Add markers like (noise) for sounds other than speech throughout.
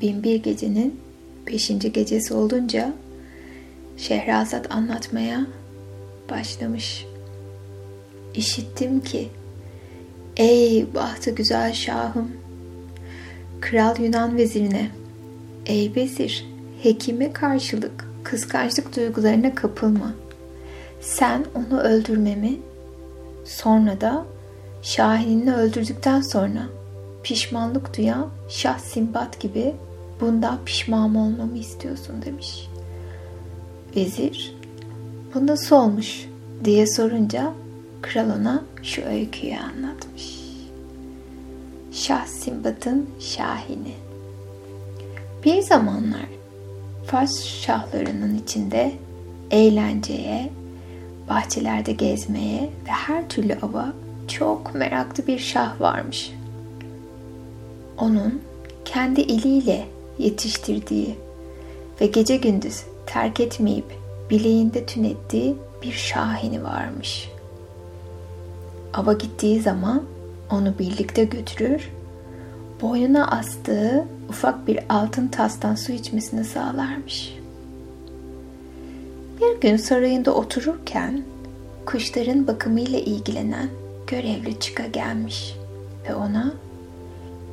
Binbir Gece'nin beşinci gecesi olunca Şehrazat anlatmaya başlamış. İşittim ki Ey bahtı güzel şahım Kral Yunan vezirine Ey vezir hekime karşılık kıskançlık duygularına kapılma. Sen onu öldürmemi sonra da Şahinini öldürdükten sonra pişmanlık duyan Şah Simbat gibi bundan pişman olmamı istiyorsun demiş. Vezir bu nasıl olmuş diye sorunca kral ona şu öyküyü anlatmış. Şah Simbat'ın Şahini Bir zamanlar Fars şahlarının içinde eğlenceye, bahçelerde gezmeye ve her türlü ava çok meraklı bir şah varmış. Onun kendi eliyle yetiştirdiği ve gece gündüz terk etmeyip bileğinde tünettiği bir şahini varmış. Ava gittiği zaman onu birlikte götürür, boynuna astığı ufak bir altın tastan su içmesini sağlarmış. Bir gün sarayında otururken kuşların bakımıyla ilgilenen görevli çıka gelmiş ve ona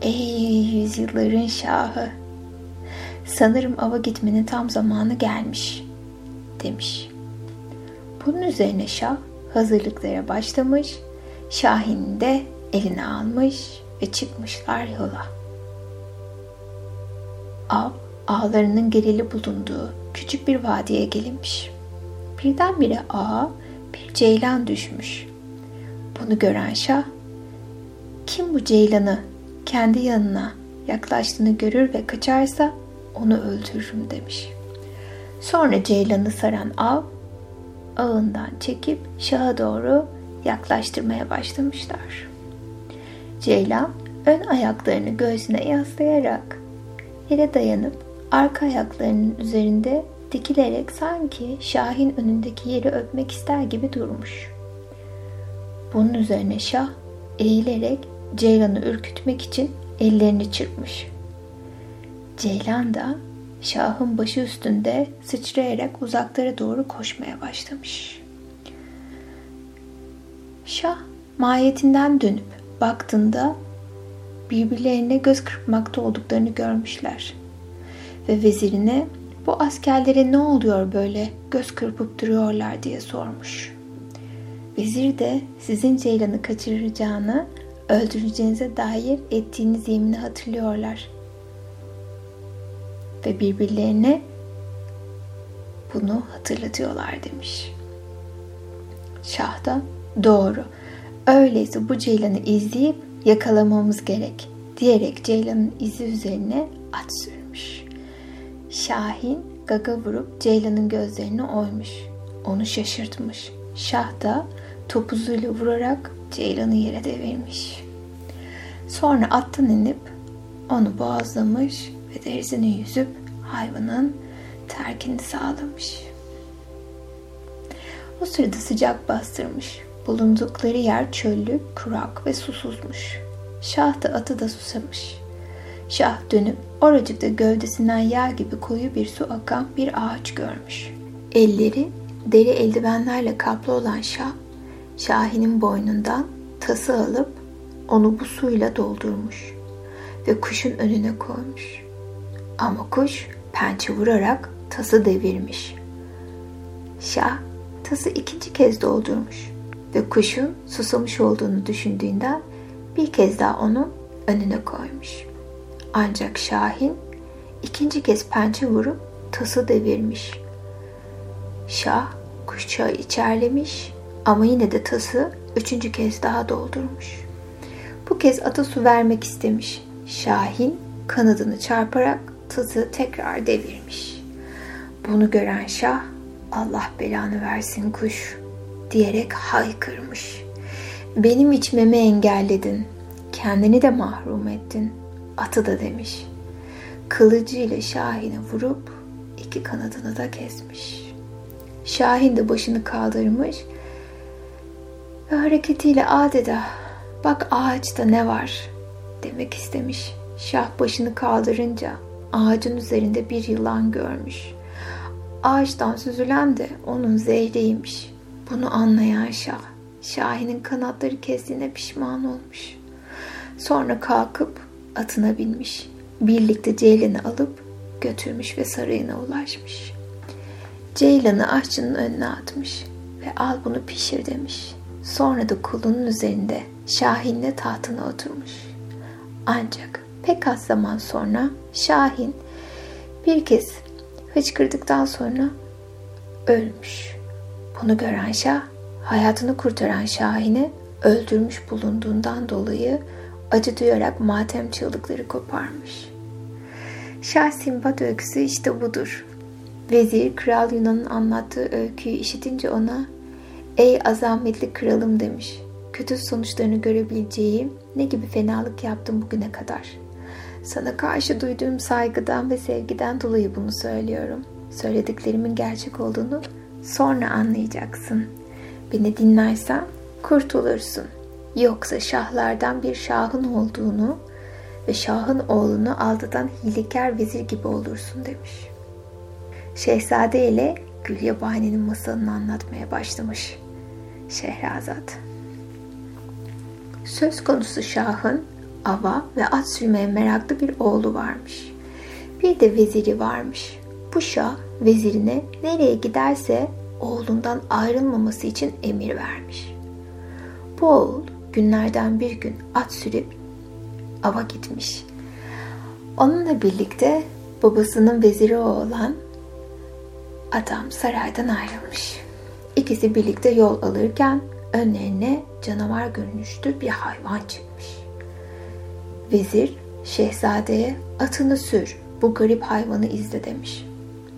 Ey yüzyılların şahı sanırım ava gitmenin tam zamanı gelmiş demiş. Bunun üzerine Şah hazırlıklara başlamış, Şahin de eline almış ve çıkmışlar yola. Av, ağlarının geleli bulunduğu küçük bir vadiye gelinmiş. Birdenbire ağa bir ceylan düşmüş. Bunu gören Şah, kim bu ceylanı kendi yanına yaklaştığını görür ve kaçarsa onu öldürürüm demiş. Sonra ceylanı saran av ağından çekip şaha doğru yaklaştırmaya başlamışlar. Ceylan ön ayaklarını göğsüne yaslayarak yere dayanıp arka ayaklarının üzerinde dikilerek sanki Şah'in önündeki yeri öpmek ister gibi durmuş. Bunun üzerine Şah eğilerek Ceylan'ı ürkütmek için ellerini çırpmış. Ceylan da Şah'ın başı üstünde sıçrayarak uzaklara doğru koşmaya başlamış. Şah mahiyetinden dönüp baktığında birbirlerine göz kırpmakta olduklarını görmüşler. Ve vezirine bu askerlere ne oluyor böyle göz kırpıp duruyorlar diye sormuş. Vezir de sizin Ceylan'ı kaçıracağını, öldüreceğinize dair ettiğiniz yemini hatırlıyorlar. Ve birbirlerine bunu hatırlatıyorlar demiş. Şah da doğru. Öyleyse bu Ceylan'ı izleyip yakalamamız gerek diyerek Ceylan'ın izi üzerine at sürmüş. Şahin gaga vurup Ceylan'ın gözlerini oymuş. Onu şaşırtmış. Şah da topuzuyla vurarak Ceylan'ı yere devirmiş. Sonra attan inip onu boğazlamış ve derisini yüzüp hayvanın terkini sağlamış. O sırada sıcak bastırmış. Bulundukları yer çöllük, kurak ve susuzmuş. Şah da atı da susamış. Şah dönüp oracıkta gövdesinden yağ gibi koyu bir su akan bir ağaç görmüş. Elleri deri eldivenlerle kaplı olan Şah, Şahin'in boynundan tası alıp onu bu suyla doldurmuş ve kuşun önüne koymuş. Ama kuş pençe vurarak tası devirmiş. Şah tası ikinci kez doldurmuş ve kuşun susamış olduğunu düşündüğünden bir kez daha onu önüne koymuş. Ancak Şahin ikinci kez pençe vurup tası devirmiş. Şah kuşçağı içerlemiş ama yine de tası üçüncü kez daha doldurmuş. Bu kez ata su vermek istemiş. Şahin kanadını çarparak tası tekrar devirmiş. Bunu gören Şah Allah belanı versin kuş diyerek haykırmış. Benim içmemi engelledin. Kendini de mahrum ettin. Atı da demiş. Kılıcıyla Şahin'i vurup iki kanadını da kesmiş. Şahin de başını kaldırmış ve hareketiyle adeta bak ağaçta ne var demek istemiş. Şah başını kaldırınca ağacın üzerinde bir yılan görmüş. Ağaçtan süzülen de onun zehriymiş. Bunu anlayan Şah, Şahin'in kanatları kestiğine pişman olmuş. Sonra kalkıp atına binmiş. Birlikte Ceylan'ı alıp götürmüş ve sarayına ulaşmış. Ceylan'ı aşçının önüne atmış ve al bunu pişir demiş. Sonra da kulunun üzerinde Şahin'le tahtına oturmuş. Ancak pek az zaman sonra Şahin bir kez hıçkırdıktan sonra ölmüş. Bunu gören Şah, hayatını kurtaran Şahin'i öldürmüş bulunduğundan dolayı acı duyarak matem çığlıkları koparmış. Şah Simbat öyküsü işte budur. Vezir Kral Yunan'ın anlattığı öyküyü işitince ona ''Ey azametli kralım'' demiş. Kötü sonuçlarını görebileceğim ne gibi fenalık yaptım bugüne kadar. Sana karşı duyduğum saygıdan ve sevgiden dolayı bunu söylüyorum. Söylediklerimin gerçek olduğunu sonra anlayacaksın. Beni dinlersen kurtulursun. Yoksa şahlardan bir şahın olduğunu ve şahın oğlunu aldatan hilekar vezir gibi olursun demiş. Şehzade ile Gülyabani'nin masalını anlatmaya başlamış Şehrazat. Söz konusu şahın ava ve at sürmeye meraklı bir oğlu varmış. Bir de veziri varmış. Bu şah vezirine nereye giderse oğlundan ayrılmaması için emir vermiş. Bu oğul günlerden bir gün at sürüp ava gitmiş. Onunla birlikte babasının veziri olan adam saraydan ayrılmış. İkisi birlikte yol alırken önlerine canavar görünüşlü bir hayvan çıkmış. Vezir şehzadeye atını sür bu garip hayvanı izle demiş.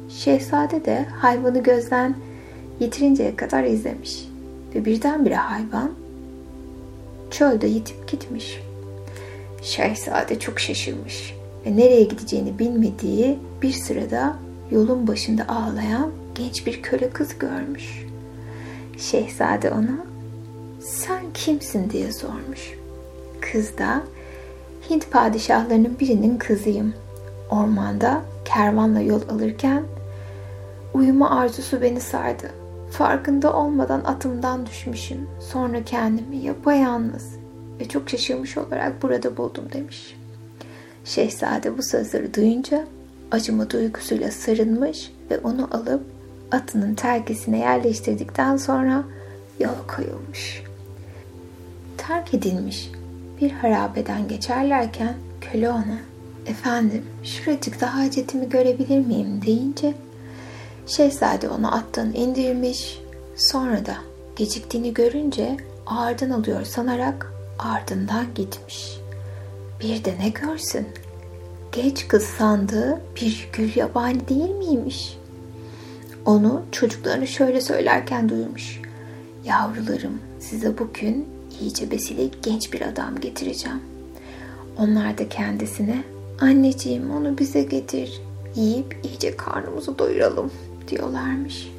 Şehzade de hayvanı gözden yitirinceye kadar izlemiş ve birdenbire hayvan çölde yitip gitmiş. Şehzade çok şaşırmış ve nereye gideceğini bilmediği bir sırada yolun başında ağlayan genç bir köle kız görmüş. Şehzade ona sen kimsin diye sormuş. Kız da Hint padişahlarının birinin kızıyım. Ormanda kervanla yol alırken uyuma arzusu beni sardı. Farkında olmadan atımdan düşmüşüm. Sonra kendimi yapayalnız ve çok şaşırmış olarak burada buldum demiş. Şehzade bu sözleri duyunca acıma duygusuyla sarılmış ve onu alıp atının terkisine yerleştirdikten sonra yola koyulmuş. Terk edilmiş bir harabeden geçerlerken köle ona efendim şuracıkta hacetimi görebilir miyim deyince şehzade onu attan indirmiş sonra da geciktiğini görünce ağırdan alıyor sanarak ardından gitmiş. Bir de ne görsün genç kız sandığı bir gül yabani değil miymiş? Onu çocuklarını şöyle söylerken duymuş. Yavrularım size bugün iyice besile genç bir adam getireceğim. Onlar da kendisine anneciğim onu bize getir yiyip iyice karnımızı doyuralım diyorlarmış.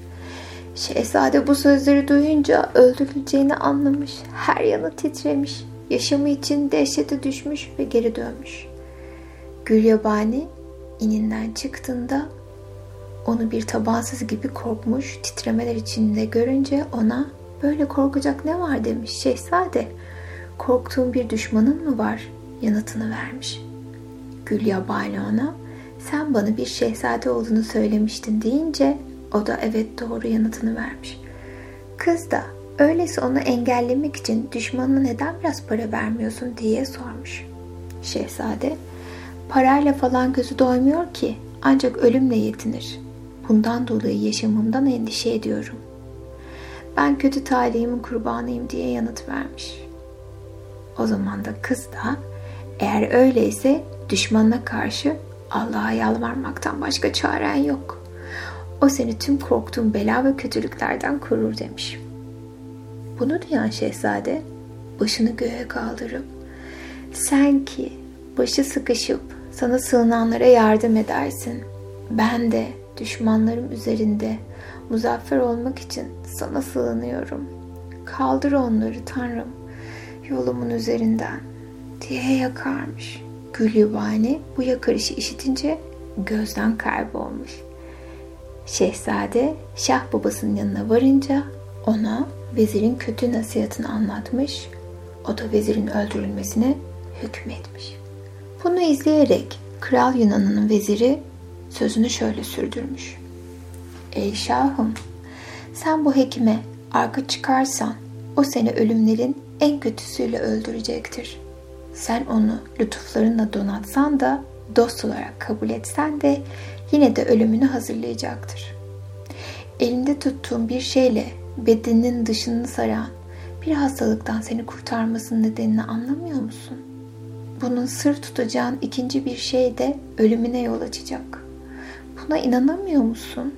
Şehzade bu sözleri duyunca öldürüleceğini anlamış. Her yanı titremiş. Yaşamı için dehşete düşmüş ve geri dönmüş. Gülyabani ininden çıktığında onu bir tabansız gibi korkmuş titremeler içinde görünce ona böyle korkacak ne var demiş şehzade. Korktuğun bir düşmanın mı var? Yanıtını vermiş. Gülyabani ona sen bana bir şehzade olduğunu söylemiştin deyince o da evet doğru yanıtını vermiş. Kız da öyleyse onu engellemek için düşmanına neden biraz para vermiyorsun diye sormuş. Şehzade parayla falan gözü doymuyor ki ancak ölümle yetinir. Bundan dolayı yaşamımdan endişe ediyorum. Ben kötü talihimin kurbanıyım diye yanıt vermiş. O zaman da kız da eğer öyleyse düşmanına karşı Allah'a yalvarmaktan başka çaren yok. O seni tüm korktuğun bela ve kötülüklerden korur demiş. Bunu duyan şehzade başını göğe kaldırıp sen ki başı sıkışıp sana sığınanlara yardım edersin. Ben de düşmanlarım üzerinde muzaffer olmak için sana sığınıyorum. Kaldır onları Tanrım yolumun üzerinden diye yakarmış. Gülyubani bu yakarışı işitince gözden kaybolmuş. Şehzade Şah babasının yanına varınca ona vezirin kötü nasihatini anlatmış. O da vezirin öldürülmesine hükmetmiş. Bunu izleyerek Kral Yunan'ın veziri sözünü şöyle sürdürmüş. Ey şahım, sen bu hekime arka çıkarsan o seni ölümlerin en kötüsüyle öldürecektir. Sen onu lütuflarınla donatsan da dost olarak kabul etsen de yine de ölümünü hazırlayacaktır. Elinde tuttuğun bir şeyle bedeninin dışını saran bir hastalıktan seni kurtarmasının nedenini anlamıyor musun? Bunun sır tutacağın ikinci bir şey de ölümüne yol açacak. Buna inanamıyor musun?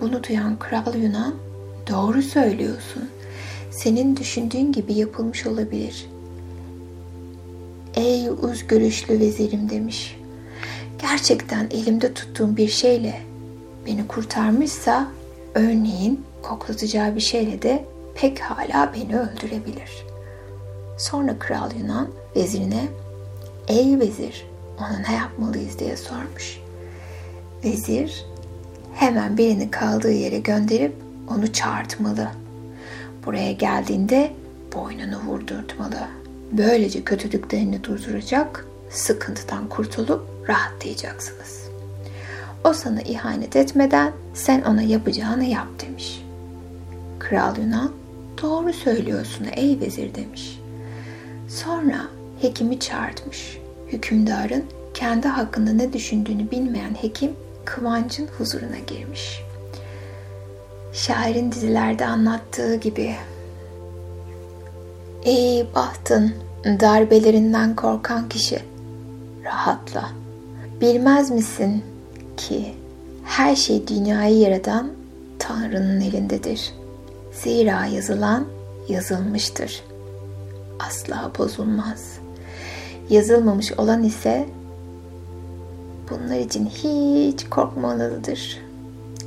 Bunu duyan Kral Yunan, doğru söylüyorsun. Senin düşündüğün gibi yapılmış olabilir. Ey uz vezirim demiş. Gerçekten elimde tuttuğum bir şeyle beni kurtarmışsa örneğin koklatacağı bir şeyle de pek hala beni öldürebilir. Sonra Kral Yunan vezirine Ey vezir ona ne yapmalıyız diye sormuş. Vezir hemen birini kaldığı yere gönderip onu çağırtmalı. Buraya geldiğinde boynunu vurdurtmalı. Böylece kötülüklerini durduracak, sıkıntıdan kurtulup rahatlayacaksınız. O sana ihanet etmeden sen ona yapacağını yap demiş. Kral Yunan doğru söylüyorsun ey vezir demiş. Sonra hekimi çağırtmış. Hükümdarın kendi hakkında ne düşündüğünü bilmeyen hekim Kıvanç'ın huzuruna girmiş. Şairin dizilerde anlattığı gibi Ey bahtın darbelerinden korkan kişi rahatla. Bilmez misin ki her şey dünyayı yaratan Tanrı'nın elindedir. Zira yazılan yazılmıştır. Asla bozulmaz. Yazılmamış olan ise bunlar için hiç korkmalıdır.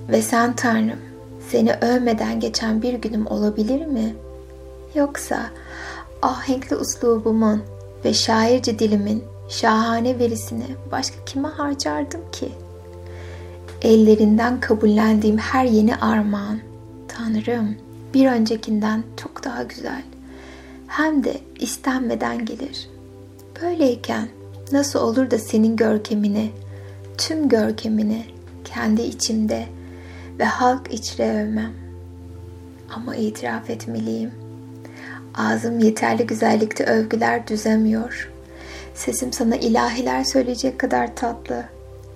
Ve sen Tanrım, seni övmeden geçen bir günüm olabilir mi? Yoksa ahenkli uslubumun ve şairce dilimin şahane verisini başka kime harcardım ki? Ellerinden kabullendiğim her yeni armağan, Tanrım, bir öncekinden çok daha güzel. Hem de istenmeden gelir. Böyleyken nasıl olur da senin görkemini, tüm görkemini kendi içimde ve halk içre övmem. Ama itiraf etmeliyim. Ağzım yeterli güzellikte övgüler düzemiyor. Sesim sana ilahiler söyleyecek kadar tatlı.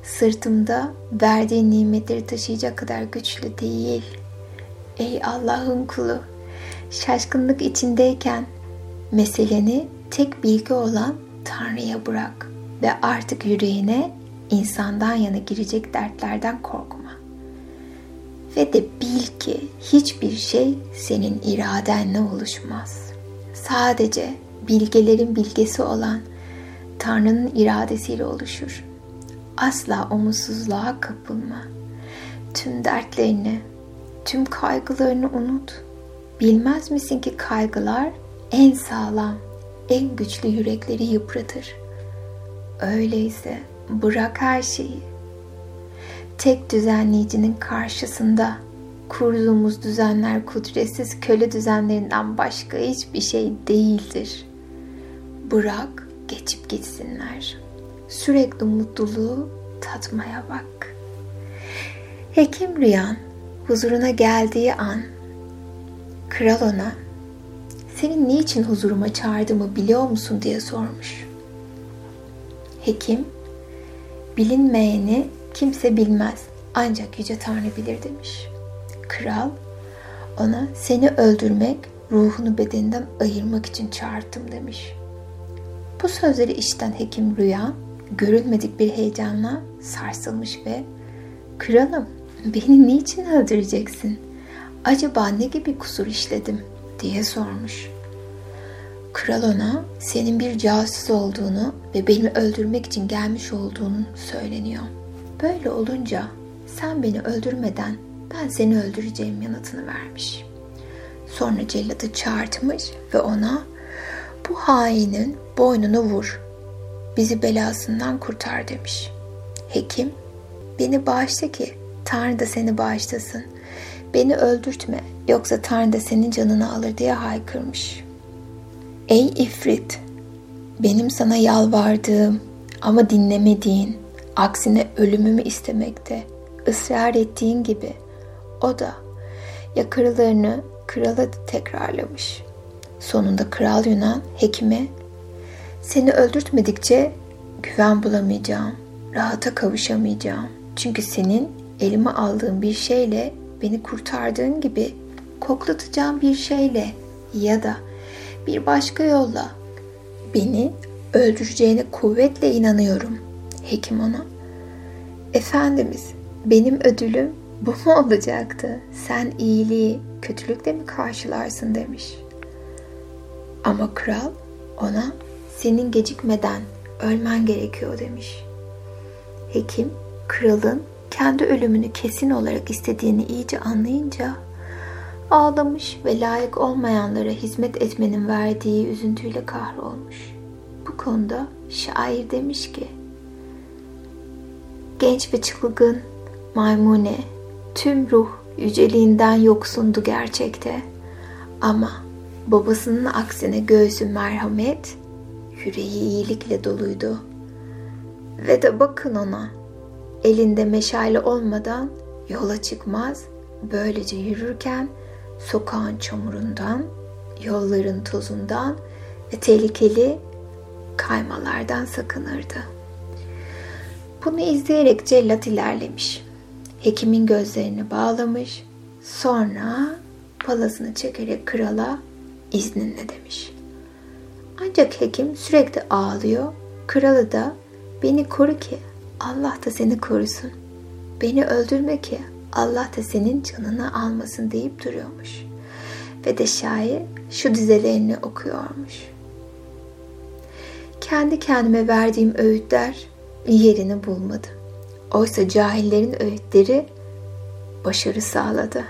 Sırtımda verdiğin nimetleri taşıyacak kadar güçlü değil. Ey Allah'ın kulu, şaşkınlık içindeyken meseleni tek bilgi olan Tanrı'ya bırak ve artık yüreğine insandan yana girecek dertlerden korkma. Ve de bil ki hiçbir şey senin iradenle oluşmaz. Sadece bilgelerin bilgesi olan Tanrı'nın iradesiyle oluşur. Asla umutsuzluğa kapılma. Tüm dertlerini, tüm kaygılarını unut. Bilmez misin ki kaygılar en sağlam, en güçlü yürekleri yıpratır. Öyleyse bırak her şeyi. Tek düzenleyicinin karşısında kurduğumuz düzenler kudretsiz köle düzenlerinden başka hiçbir şey değildir. Bırak geçip gitsinler. Sürekli mutluluğu tatmaya bak. Hekim Rüyan huzuruna geldiği an kral ona seni niçin huzuruma çağırdığımı biliyor musun diye sormuş. Hekim bilinmeyeni kimse bilmez ancak Yüce Tanrı bilir demiş. Kral ona seni öldürmek, ruhunu bedeninden ayırmak için çağırdım demiş. Bu sözleri işten hekim Rüya görülmedik bir heyecanla sarsılmış ve kralım beni niçin öldüreceksin? Acaba ne gibi kusur işledim diye sormuş. Kral ona senin bir casus olduğunu ve beni öldürmek için gelmiş olduğunu söyleniyor. Böyle olunca sen beni öldürmeden ben seni öldüreceğim yanıtını vermiş. Sonra celladı çağırtmış ve ona bu hainin boynunu vur. Bizi belasından kurtar demiş. Hekim beni bağışla ki Tanrı da seni bağışlasın. Beni öldürtme yoksa Tanrı da senin canını alır diye haykırmış. Ey ifrit! Benim sana yalvardığım ama dinlemediğin, aksine ölümümü istemekte, ısrar ettiğin gibi o da yakarılarını krala tekrarlamış. Sonunda kral Yunan hekime seni öldürtmedikçe güven bulamayacağım, rahata kavuşamayacağım. Çünkü senin elime aldığın bir şeyle beni kurtardığın gibi koklatacağım bir şeyle ya da bir başka yolla beni öldüreceğine kuvvetle inanıyorum. Hekim ona. Efendimiz benim ödülüm bu mu olacaktı? Sen iyiliği kötülükle mi karşılarsın demiş. Ama kral ona senin gecikmeden ölmen gerekiyor demiş. Hekim kralın kendi ölümünü kesin olarak istediğini iyice anlayınca ağlamış ve layık olmayanlara hizmet etmenin verdiği üzüntüyle kahrolmuş. Bu konuda şair demiş ki Genç ve çılgın Maymune tüm ruh yüceliğinden yoksundu gerçekte ama babasının aksine göğsü merhamet, yüreği iyilikle doluydu. Ve de bakın ona, elinde meşale olmadan yola çıkmaz, böylece yürürken sokağın çamurundan, yolların tozundan ve tehlikeli kaymalardan sakınırdı. Bunu izleyerek cellat ilerlemiş. Hekimin gözlerini bağlamış, sonra palasını çekerek krala izninle demiş. Ancak hekim sürekli ağlıyor, kralı da beni koru ki Allah da seni korusun. Beni öldürme ki Allah da senin canını almasın deyip duruyormuş. Ve de şair şu dizelerini okuyormuş. Kendi kendime verdiğim öğütler yerini bulmadı. Oysa cahillerin öğütleri başarı sağladı.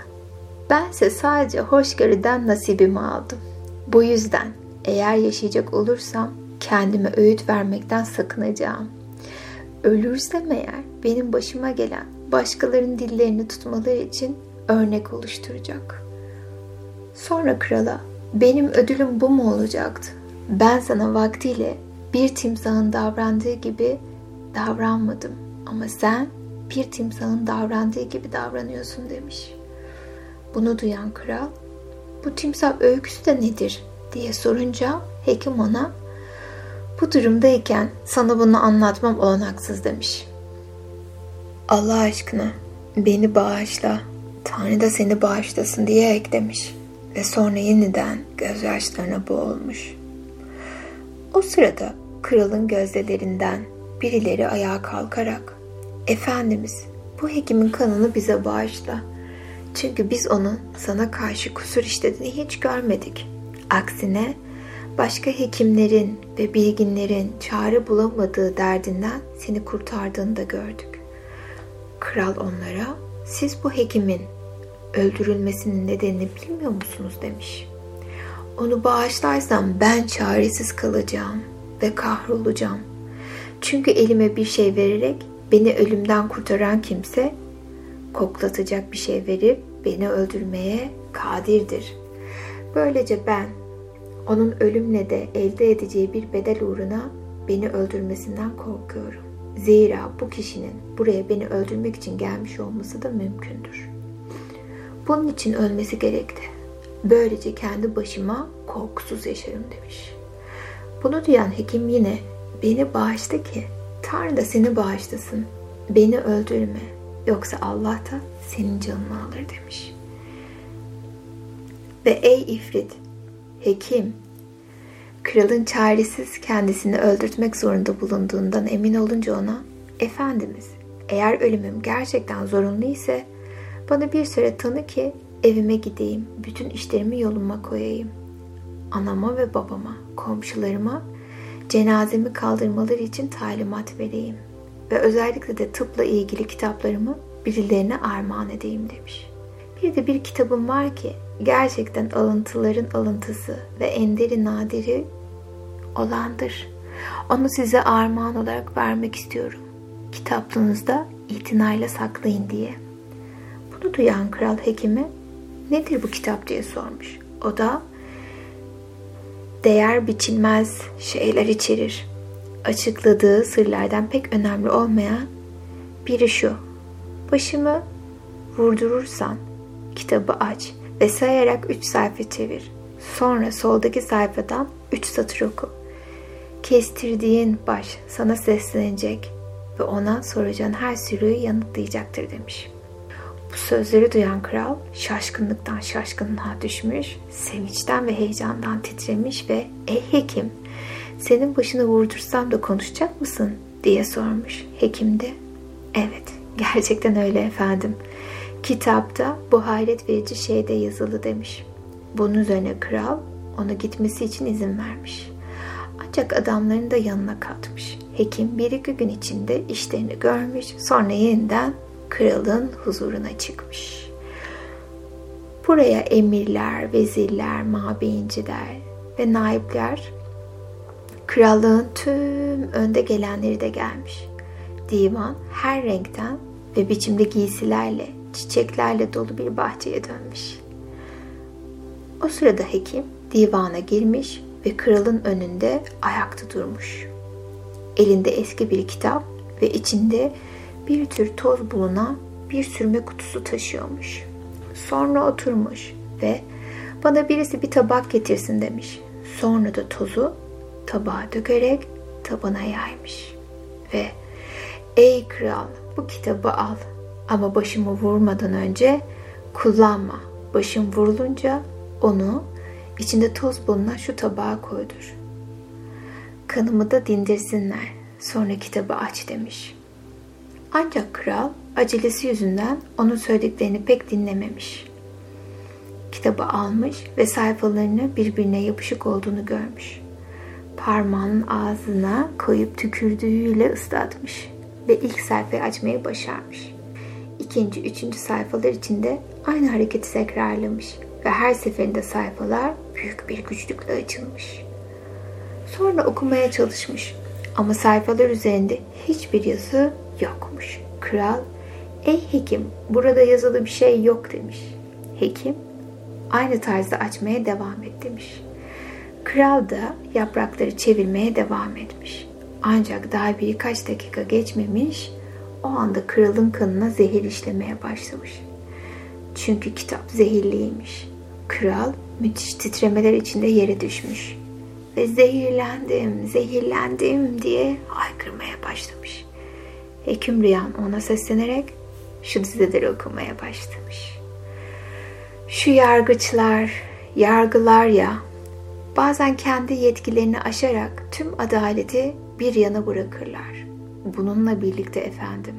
Bense sadece hoşgörüden nasibimi aldım. Bu yüzden eğer yaşayacak olursam kendime öğüt vermekten sakınacağım. Ölürsem eğer benim başıma gelen başkalarının dillerini tutmaları için örnek oluşturacak. Sonra krala benim ödülüm bu mu olacaktı? Ben sana vaktiyle bir timsahın davrandığı gibi davranmadım ama sen bir timsahın davrandığı gibi davranıyorsun demiş. Bunu duyan kral bu timsah öyküsü de nedir diye sorunca hekim ona bu durumdayken sana bunu anlatmam olanaksız demiş. Allah aşkına beni bağışla, Tanrı da seni bağışlasın diye eklemiş ve sonra yeniden gözyaşlarına boğulmuş. O sırada kralın gözlerinden birileri ayağa kalkarak Efendimiz bu hekimin kanını bize bağışla. Çünkü biz onun sana karşı kusur işlediğini hiç görmedik. Aksine başka hekimlerin ve bilginlerin çare bulamadığı derdinden seni kurtardığını da gördük. Kral onlara siz bu hekimin öldürülmesinin nedenini bilmiyor musunuz demiş. Onu bağışlarsam ben çaresiz kalacağım ve kahrolacağım. Çünkü elime bir şey vererek beni ölümden kurtaran kimse koklatacak bir şey verip beni öldürmeye kadirdir. Böylece ben onun ölümle de elde edeceği bir bedel uğruna beni öldürmesinden korkuyorum. Zira bu kişinin buraya beni öldürmek için gelmiş olması da mümkündür. Bunun için ölmesi gerekti. Böylece kendi başıma korkusuz yaşarım demiş. Bunu duyan hekim yine beni bağışla ki Tanrı da seni bağışlasın. Beni öldürme yoksa Allah da senin canını alır demiş. Ve ey ifrit, hekim, kralın çaresiz kendisini öldürtmek zorunda bulunduğundan emin olunca ona, Efendimiz, eğer ölümüm gerçekten zorunlu ise bana bir süre tanı ki evime gideyim, bütün işlerimi yoluma koyayım. Anama ve babama, komşularıma cenazemi kaldırmaları için talimat vereyim ve özellikle de tıpla ilgili kitaplarımı birilerine armağan edeyim demiş. Bir de bir kitabım var ki gerçekten alıntıların alıntısı ve enderi nadiri olandır. Onu size armağan olarak vermek istiyorum. Kitaplığınızda itinayla saklayın diye. Bunu duyan kral hekimi nedir bu kitap diye sormuş. O da değer biçilmez şeyler içerir. Açıkladığı sırlardan pek önemli olmayan biri şu. Başımı vurdurursan kitabı aç ve sayarak üç sayfa çevir. Sonra soldaki sayfadan üç satır oku. Kestirdiğin baş sana seslenecek ve ona soracağın her soruyu yanıtlayacaktır demiş. Bu sözleri duyan kral şaşkınlıktan şaşkınlığa düşmüş, sevinçten ve heyecandan titremiş ve ''Ey hekim, senin başını vurdursam da konuşacak mısın?'' diye sormuş. Hekim de ''Evet, gerçekten öyle efendim. Kitapta bu hayret verici şeyde yazılı.'' demiş. Bunun üzerine kral ona gitmesi için izin vermiş. Ancak adamlarını da yanına katmış. Hekim bir iki gün içinde işlerini görmüş, sonra yeniden kralın huzuruna çıkmış. Buraya emirler, vezirler, mabeyinciler ve naipler krallığın tüm önde gelenleri de gelmiş. Divan her renkten ve biçimde giysilerle, çiçeklerle dolu bir bahçeye dönmüş. O sırada hekim divana girmiş ve kralın önünde ayakta durmuş. Elinde eski bir kitap ve içinde bir tür toz bulunan bir sürme kutusu taşıyormuş. Sonra oturmuş ve bana birisi bir tabak getirsin demiş. Sonra da tozu tabağa dökerek tabana yaymış. Ve ey kral bu kitabı al ama başımı vurmadan önce kullanma. Başım vurulunca onu içinde toz bulunan şu tabağa koydur. Kanımı da dindirsinler. Sonra kitabı aç demiş. Ancak kral acelesi yüzünden onun söylediklerini pek dinlememiş. Kitabı almış ve sayfalarını birbirine yapışık olduğunu görmüş. Parmağının ağzına koyup tükürdüğüyle ıslatmış ve ilk sayfayı açmayı başarmış. İkinci, üçüncü sayfalar içinde aynı hareketi tekrarlamış ve her seferinde sayfalar büyük bir güçlükle açılmış. Sonra okumaya çalışmış ama sayfalar üzerinde hiçbir yazı yokmuş. Kral, ey hekim burada yazılı bir şey yok demiş. Hekim, aynı tarzda açmaya devam et demiş. Kral da yaprakları çevirmeye devam etmiş. Ancak daha birkaç dakika geçmemiş, o anda kralın kanına zehir işlemeye başlamış. Çünkü kitap zehirliymiş. Kral müthiş titremeler içinde yere düşmüş ve zehirlendim, zehirlendim diye haykırmaya başlamış. Hekim Rüyan ona seslenerek şu dizeleri okumaya başlamış. Şu yargıçlar, yargılar ya, bazen kendi yetkilerini aşarak tüm adaleti bir yana bırakırlar. Bununla birlikte efendim,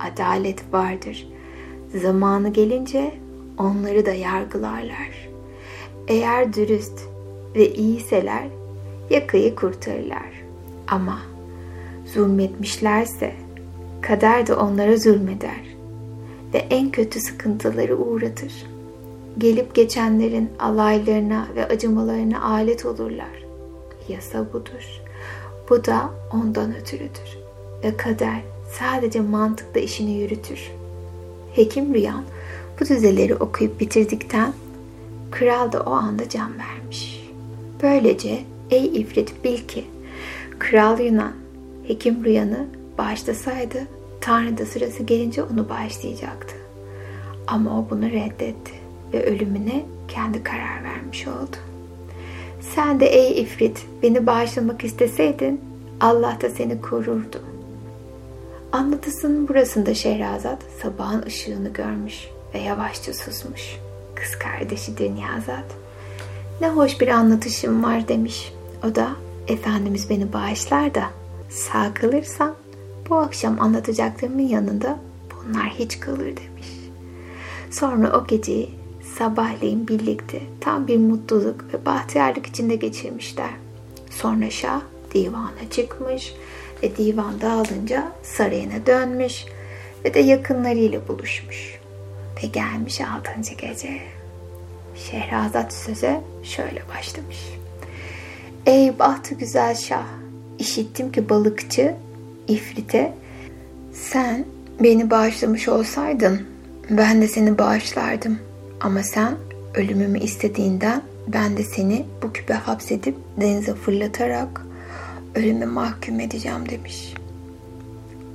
adalet vardır. Zamanı gelince onları da yargılarlar. Eğer dürüst ve iyiyseler yakayı kurtarırlar. Ama zulmetmişlerse kader de onlara zulmeder ve en kötü sıkıntıları uğratır. Gelip geçenlerin alaylarına ve acımalarına alet olurlar. Yasa budur. Bu da ondan ötürüdür. Ve kader sadece mantıkla işini yürütür. Hekim Rüyan bu dizeleri okuyup bitirdikten kral da o anda can vermiş. Böylece ey ifrit bil ki kral Yunan hekim Rüyan'ı bağışlasaydı Tanrı da sırası gelince onu bağışlayacaktı. Ama o bunu reddetti ve ölümüne kendi karar vermiş oldu. Sen de ey ifrit beni bağışlamak isteseydin Allah da seni korurdu. Anlatısının burasında Şehrazat sabahın ışığını görmüş ve yavaşça susmuş. Kız kardeşi Dünyazat. Ne hoş bir anlatışım var demiş. O da Efendimiz beni bağışlar da sağ kalırsam bu akşam anlatacaklarımın yanında bunlar hiç kalır demiş. Sonra o geceyi sabahleyin birlikte tam bir mutluluk ve bahtiyarlık içinde geçirmişler. Sonra Şah divana çıkmış ve divan dağılınca sarayına dönmüş ve de yakınlarıyla buluşmuş. Ve gelmiş altıncı gece. Şehrazat söze şöyle başlamış. Ey bahtı güzel şah, işittim ki balıkçı İfrit'e sen Beni bağışlamış olsaydın ben de seni bağışlardım. Ama sen ölümümü istediğinden ben de seni bu küpe hapsedip denize fırlatarak ölüme mahkum edeceğim demiş.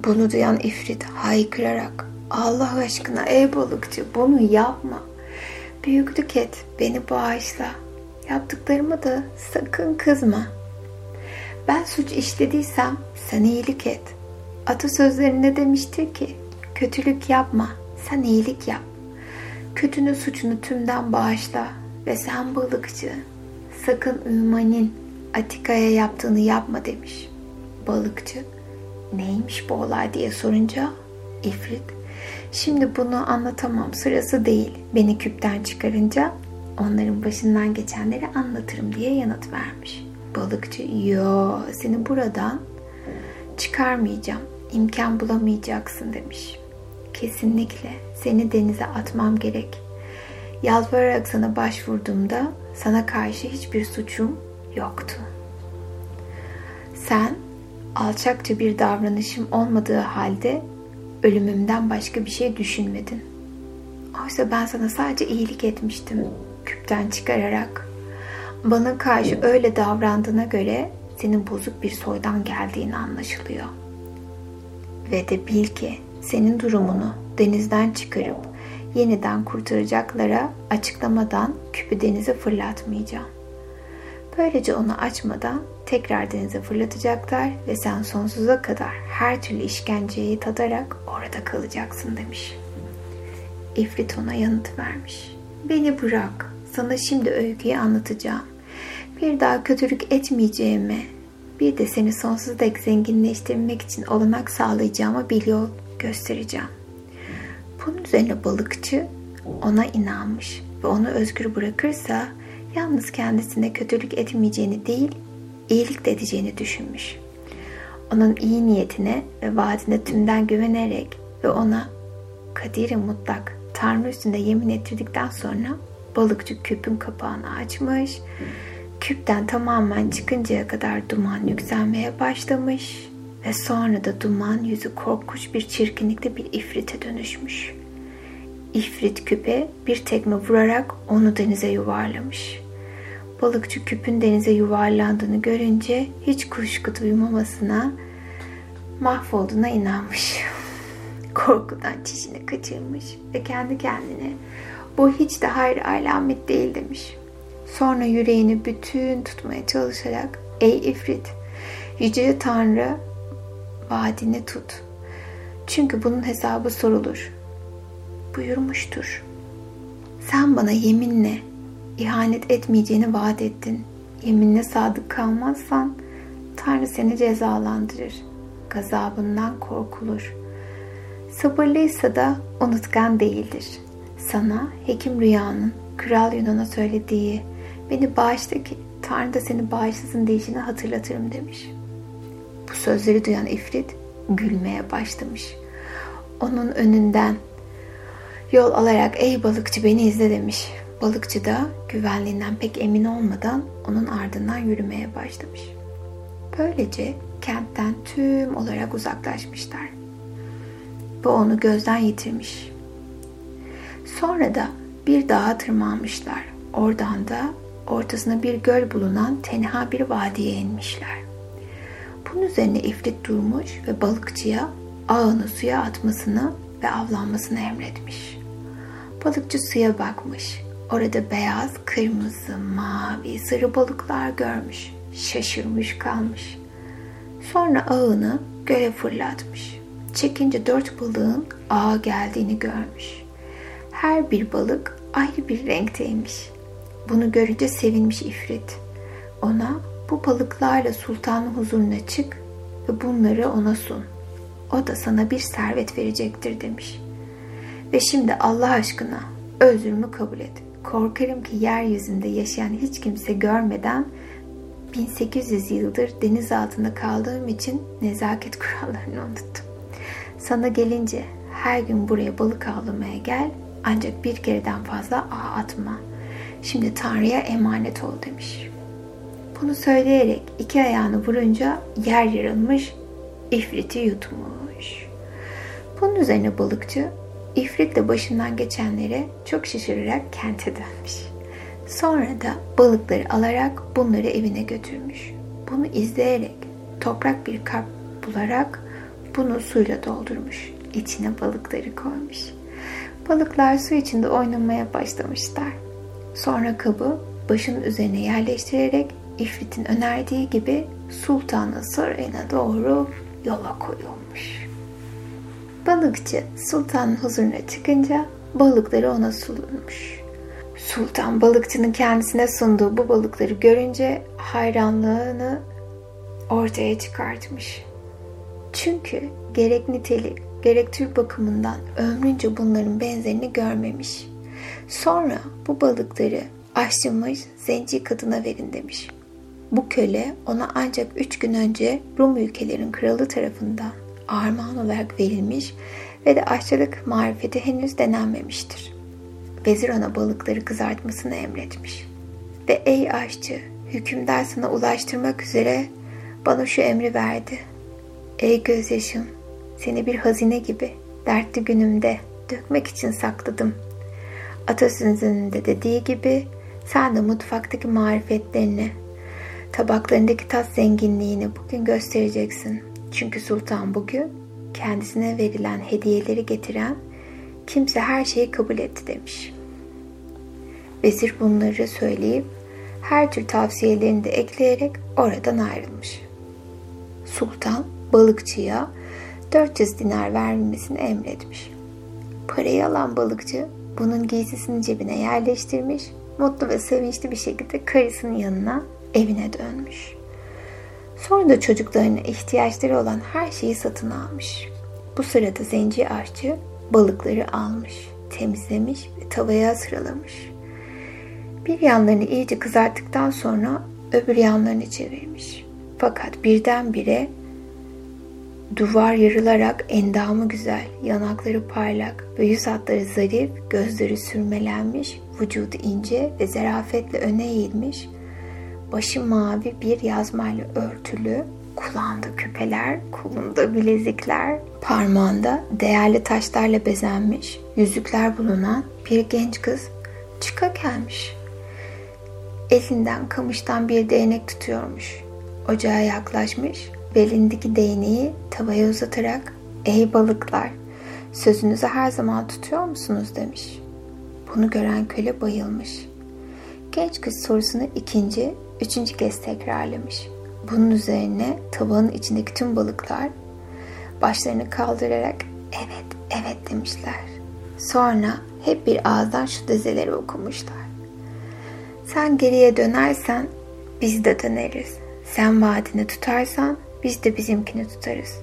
Bunu duyan ifrit haykırarak Allah aşkına ey balıkçı bunu yapma. Büyüklük et beni bağışla. Yaptıklarıma da sakın kızma. Ben suç işlediysem sen iyilik et. Atasözlerinde demiştir ki kötülük yapma sen iyilik yap. Kötünün suçunu tümden bağışla ve sen balıkçı sakın Üman'in Atika'ya yaptığını yapma demiş. Balıkçı neymiş bu olay diye sorunca İfrit şimdi bunu anlatamam sırası değil beni küpten çıkarınca onların başından geçenleri anlatırım diye yanıt vermiş. Balıkçı yo seni buradan çıkarmayacağım imkan bulamayacaksın demiş. Kesinlikle seni denize atmam gerek. Yalvararak sana başvurduğumda sana karşı hiçbir suçum yoktu. Sen alçakça bir davranışım olmadığı halde ölümümden başka bir şey düşünmedin. Oysa ben sana sadece iyilik etmiştim küpten çıkararak. Bana karşı öyle davrandığına göre senin bozuk bir soydan geldiğini anlaşılıyor. Ve de bil ki senin durumunu denizden çıkarıp yeniden kurtaracaklara açıklamadan küpü denize fırlatmayacağım. Böylece onu açmadan tekrar denize fırlatacaklar ve sen sonsuza kadar her türlü işkenceyi tadarak orada kalacaksın demiş. İfrit ona yanıt vermiş. Beni bırak, sana şimdi öyküyü anlatacağım. Bir daha kötülük etmeyeceğimi, bir de seni sonsuza dek zenginleştirmek için olanak sağlayacağımı bir yol göstereceğim. Bunun üzerine balıkçı ona inanmış ve onu özgür bırakırsa yalnız kendisine kötülük etmeyeceğini değil, iyilik de edeceğini düşünmüş. Onun iyi niyetine ve vaadine tümden güvenerek ve ona kadiri mutlak Tanrı üstünde yemin ettirdikten sonra balıkçı küpün kapağını açmış. Küpten tamamen çıkıncaya kadar duman yükselmeye başlamış ve sonra da duman yüzü korkunç bir çirkinlikte bir ifrite dönüşmüş. İfrit küpe bir tekme vurarak onu denize yuvarlamış. Balıkçı küpün denize yuvarlandığını görünce hiç kuşku duymamasına mahvolduğuna inanmış. (laughs) Korkudan çişini kaçırmış ve kendi kendine bu hiç de hayır alamet değil demiş. Sonra yüreğini bütün tutmaya çalışarak ey ifrit yüce tanrı vaadini tut. Çünkü bunun hesabı sorulur. Buyurmuştur. Sen bana yeminle ihanet etmeyeceğini vaat ettin. Yeminle sadık kalmazsan Tanrı seni cezalandırır. Gazabından korkulur. Sabırlıysa da unutkan değildir. Sana hekim rüyanın kral Yunan'a söylediği beni bağışla ki Tanrı da seni bağışlasın deyişini hatırlatırım demiş.'' Bu sözleri duyan ifrit gülmeye başlamış. Onun önünden yol alarak ey balıkçı beni izle demiş. Balıkçı da güvenliğinden pek emin olmadan onun ardından yürümeye başlamış. Böylece kentten tüm olarak uzaklaşmışlar. Bu onu gözden yitirmiş. Sonra da bir dağa tırmanmışlar. Oradan da ortasına bir göl bulunan tenha bir vadiye inmişler. Bunun üzerine ifrit durmuş ve balıkçıya ağını suya atmasını ve avlanmasını emretmiş. Balıkçı suya bakmış. Orada beyaz, kırmızı, mavi, sarı balıklar görmüş. Şaşırmış kalmış. Sonra ağını göğe fırlatmış. Çekince dört balığın ağa geldiğini görmüş. Her bir balık ayrı bir renkteymiş. Bunu görünce sevinmiş ifrit. Ona bu balıklarla sultanın huzuruna çık ve bunları ona sun. O da sana bir servet verecektir demiş. Ve şimdi Allah aşkına özrümü kabul et. Korkarım ki yeryüzünde yaşayan hiç kimse görmeden 1800 yıldır deniz altında kaldığım için nezaket (laughs) kurallarını unuttum. Sana gelince her gün buraya balık avlamaya gel ancak bir kereden fazla ağ atma. Şimdi Tanrı'ya emanet ol demiş.'' Bunu söyleyerek iki ayağını vurunca yer yarılmış, ifriti yutmuş. Bunun üzerine balıkçı ifritle başından geçenlere çok şaşırarak kente dönmüş. Sonra da balıkları alarak bunları evine götürmüş. Bunu izleyerek toprak bir kap bularak bunu suyla doldurmuş. İçine balıkları koymuş. Balıklar su içinde oynamaya başlamışlar. Sonra kabı başın üzerine yerleştirerek İfrit'in önerdiği gibi sultanın sarayına doğru yola koyulmuş. Balıkçı sultanın huzuruna çıkınca balıkları ona sunulmuş. Sultan balıkçının kendisine sunduğu bu balıkları görünce hayranlığını ortaya çıkartmış. Çünkü gerek nitelik gerek tür bakımından ömrünce bunların benzerini görmemiş. Sonra bu balıkları aşçımış zenci kadına verin demiş. Bu köle ona ancak üç gün önce Rum ülkelerin kralı tarafından armağan olarak verilmiş ve de aşçılık marifeti henüz denenmemiştir. Vezir ona balıkları kızartmasını emretmiş. Ve ey aşçı, hükümdar sana ulaştırmak üzere bana şu emri verdi. Ey gözyaşım, seni bir hazine gibi dertli günümde dökmek için sakladım. Atasözünün de dediği gibi sen de mutfaktaki marifetlerini, tabaklarındaki tat zenginliğini bugün göstereceksin. Çünkü sultan bugün kendisine verilen hediyeleri getiren kimse her şeyi kabul etti demiş. Vezir bunları söyleyip her tür tavsiyelerini de ekleyerek oradan ayrılmış. Sultan balıkçıya 400 dinar vermesini emretmiş. Parayı alan balıkçı bunun giysisini cebine yerleştirmiş, mutlu ve sevinçli bir şekilde karısının yanına evine dönmüş. Sonra da çocuklarına ihtiyaçları olan her şeyi satın almış. Bu sırada zenci aşçı balıkları almış, temizlemiş ve tavaya sıralamış. Bir yanlarını iyice kızarttıktan sonra öbür yanlarını çevirmiş. Fakat birdenbire duvar yarılarak endamı güzel, yanakları parlak ve yüz hatları zarif, gözleri sürmelenmiş, vücudu ince ve zarafetle öne eğilmiş, başı mavi bir yazmayla örtülü, kulağında küpeler, kolunda bilezikler, parmağında değerli taşlarla bezenmiş, yüzükler bulunan bir genç kız çıka gelmiş. Elinden kamıştan bir değnek tutuyormuş. Ocağa yaklaşmış, belindeki değneği tavaya uzatarak ''Ey balıklar, sözünüzü her zaman tutuyor musunuz?'' demiş. Bunu gören köle bayılmış. Genç kız sorusunu ikinci, üçüncü kez tekrarlamış. Bunun üzerine tabağın içindeki tüm balıklar başlarını kaldırarak evet, evet demişler. Sonra hep bir ağızdan şu dizeleri okumuşlar. Sen geriye dönersen biz de döneriz. Sen vaadini tutarsan biz de bizimkini tutarız.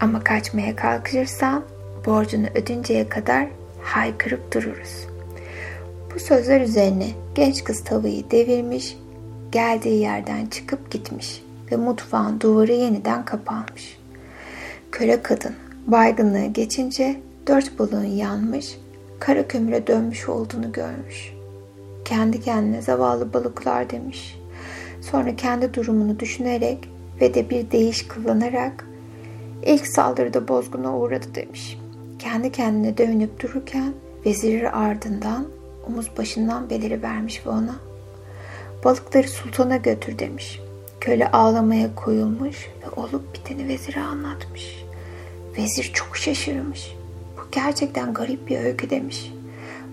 Ama kaçmaya kalkışırsan borcunu ödünceye kadar haykırıp dururuz. Bu sözler üzerine genç kız tavayı devirmiş, geldiği yerden çıkıp gitmiş ve mutfağın duvarı yeniden kapanmış. Köle kadın baygınlığı geçince dört balığın yanmış, kara kömüre dönmüş olduğunu görmüş. Kendi kendine zavallı balıklar demiş. Sonra kendi durumunu düşünerek ve de bir deyiş kullanarak ilk saldırıda bozguna uğradı demiş. Kendi kendine dövünüp dururken veziri ardından omuz başından beleri vermiş ve ona balıkları sultana götür demiş. Köle ağlamaya koyulmuş ve olup biteni vezire anlatmış. Vezir çok şaşırmış. Bu gerçekten garip bir öykü demiş.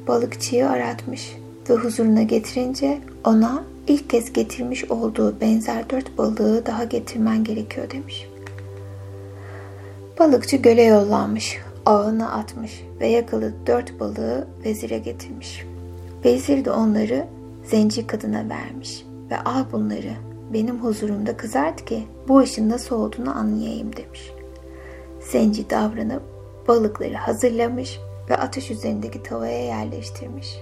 Balıkçıyı aratmış ve huzuruna getirince ona ilk kez getirmiş olduğu benzer dört balığı daha getirmen gerekiyor demiş. Balıkçı göle yollanmış, ağına atmış ve yakalı dört balığı vezire getirmiş. Vezir de onları zenci kadına vermiş ve al bunları benim huzurumda kızart ki bu işin nasıl olduğunu anlayayım demiş. Zenci davranıp balıkları hazırlamış ve ateş üzerindeki tavaya yerleştirmiş.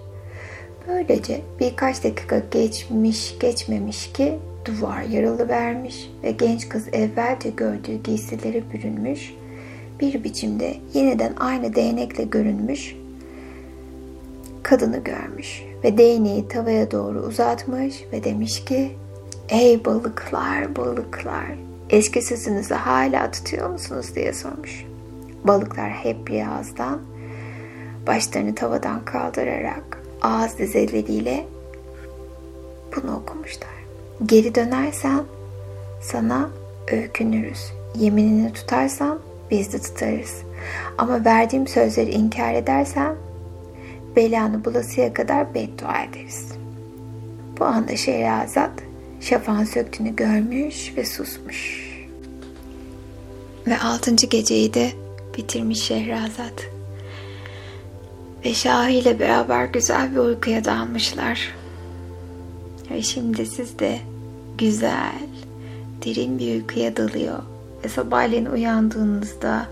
Böylece birkaç dakika geçmiş geçmemiş ki duvar yaralı vermiş ve genç kız evvelce gördüğü giysileri bürünmüş, bir biçimde yeniden aynı değnekle görünmüş kadını görmüş ve değneği tavaya doğru uzatmış ve demiş ki Ey balıklar balıklar eski sözünüzü hala tutuyor musunuz diye sormuş. Balıklar hep bir ağızdan, başlarını tavadan kaldırarak ağız dizeleriyle bunu okumuşlar. Geri dönersen sana öykünürüz. Yeminini tutarsan biz de tutarız. Ama verdiğim sözleri inkar edersen belanı bulasıya kadar beddua ederiz. Bu anda Şehrazat şafağın söktüğünü görmüş ve susmuş. Ve altıncı geceyi de bitirmiş Şehrazat. Ve Şah ile beraber güzel bir uykuya dalmışlar. Ve şimdi siz de güzel, derin bir uykuya dalıyor. Ve sabahleyin uyandığınızda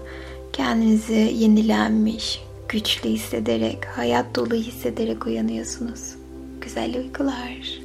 kendinizi yenilenmiş, güçlü hissederek, hayat dolu hissederek uyanıyorsunuz. Güzel uykular.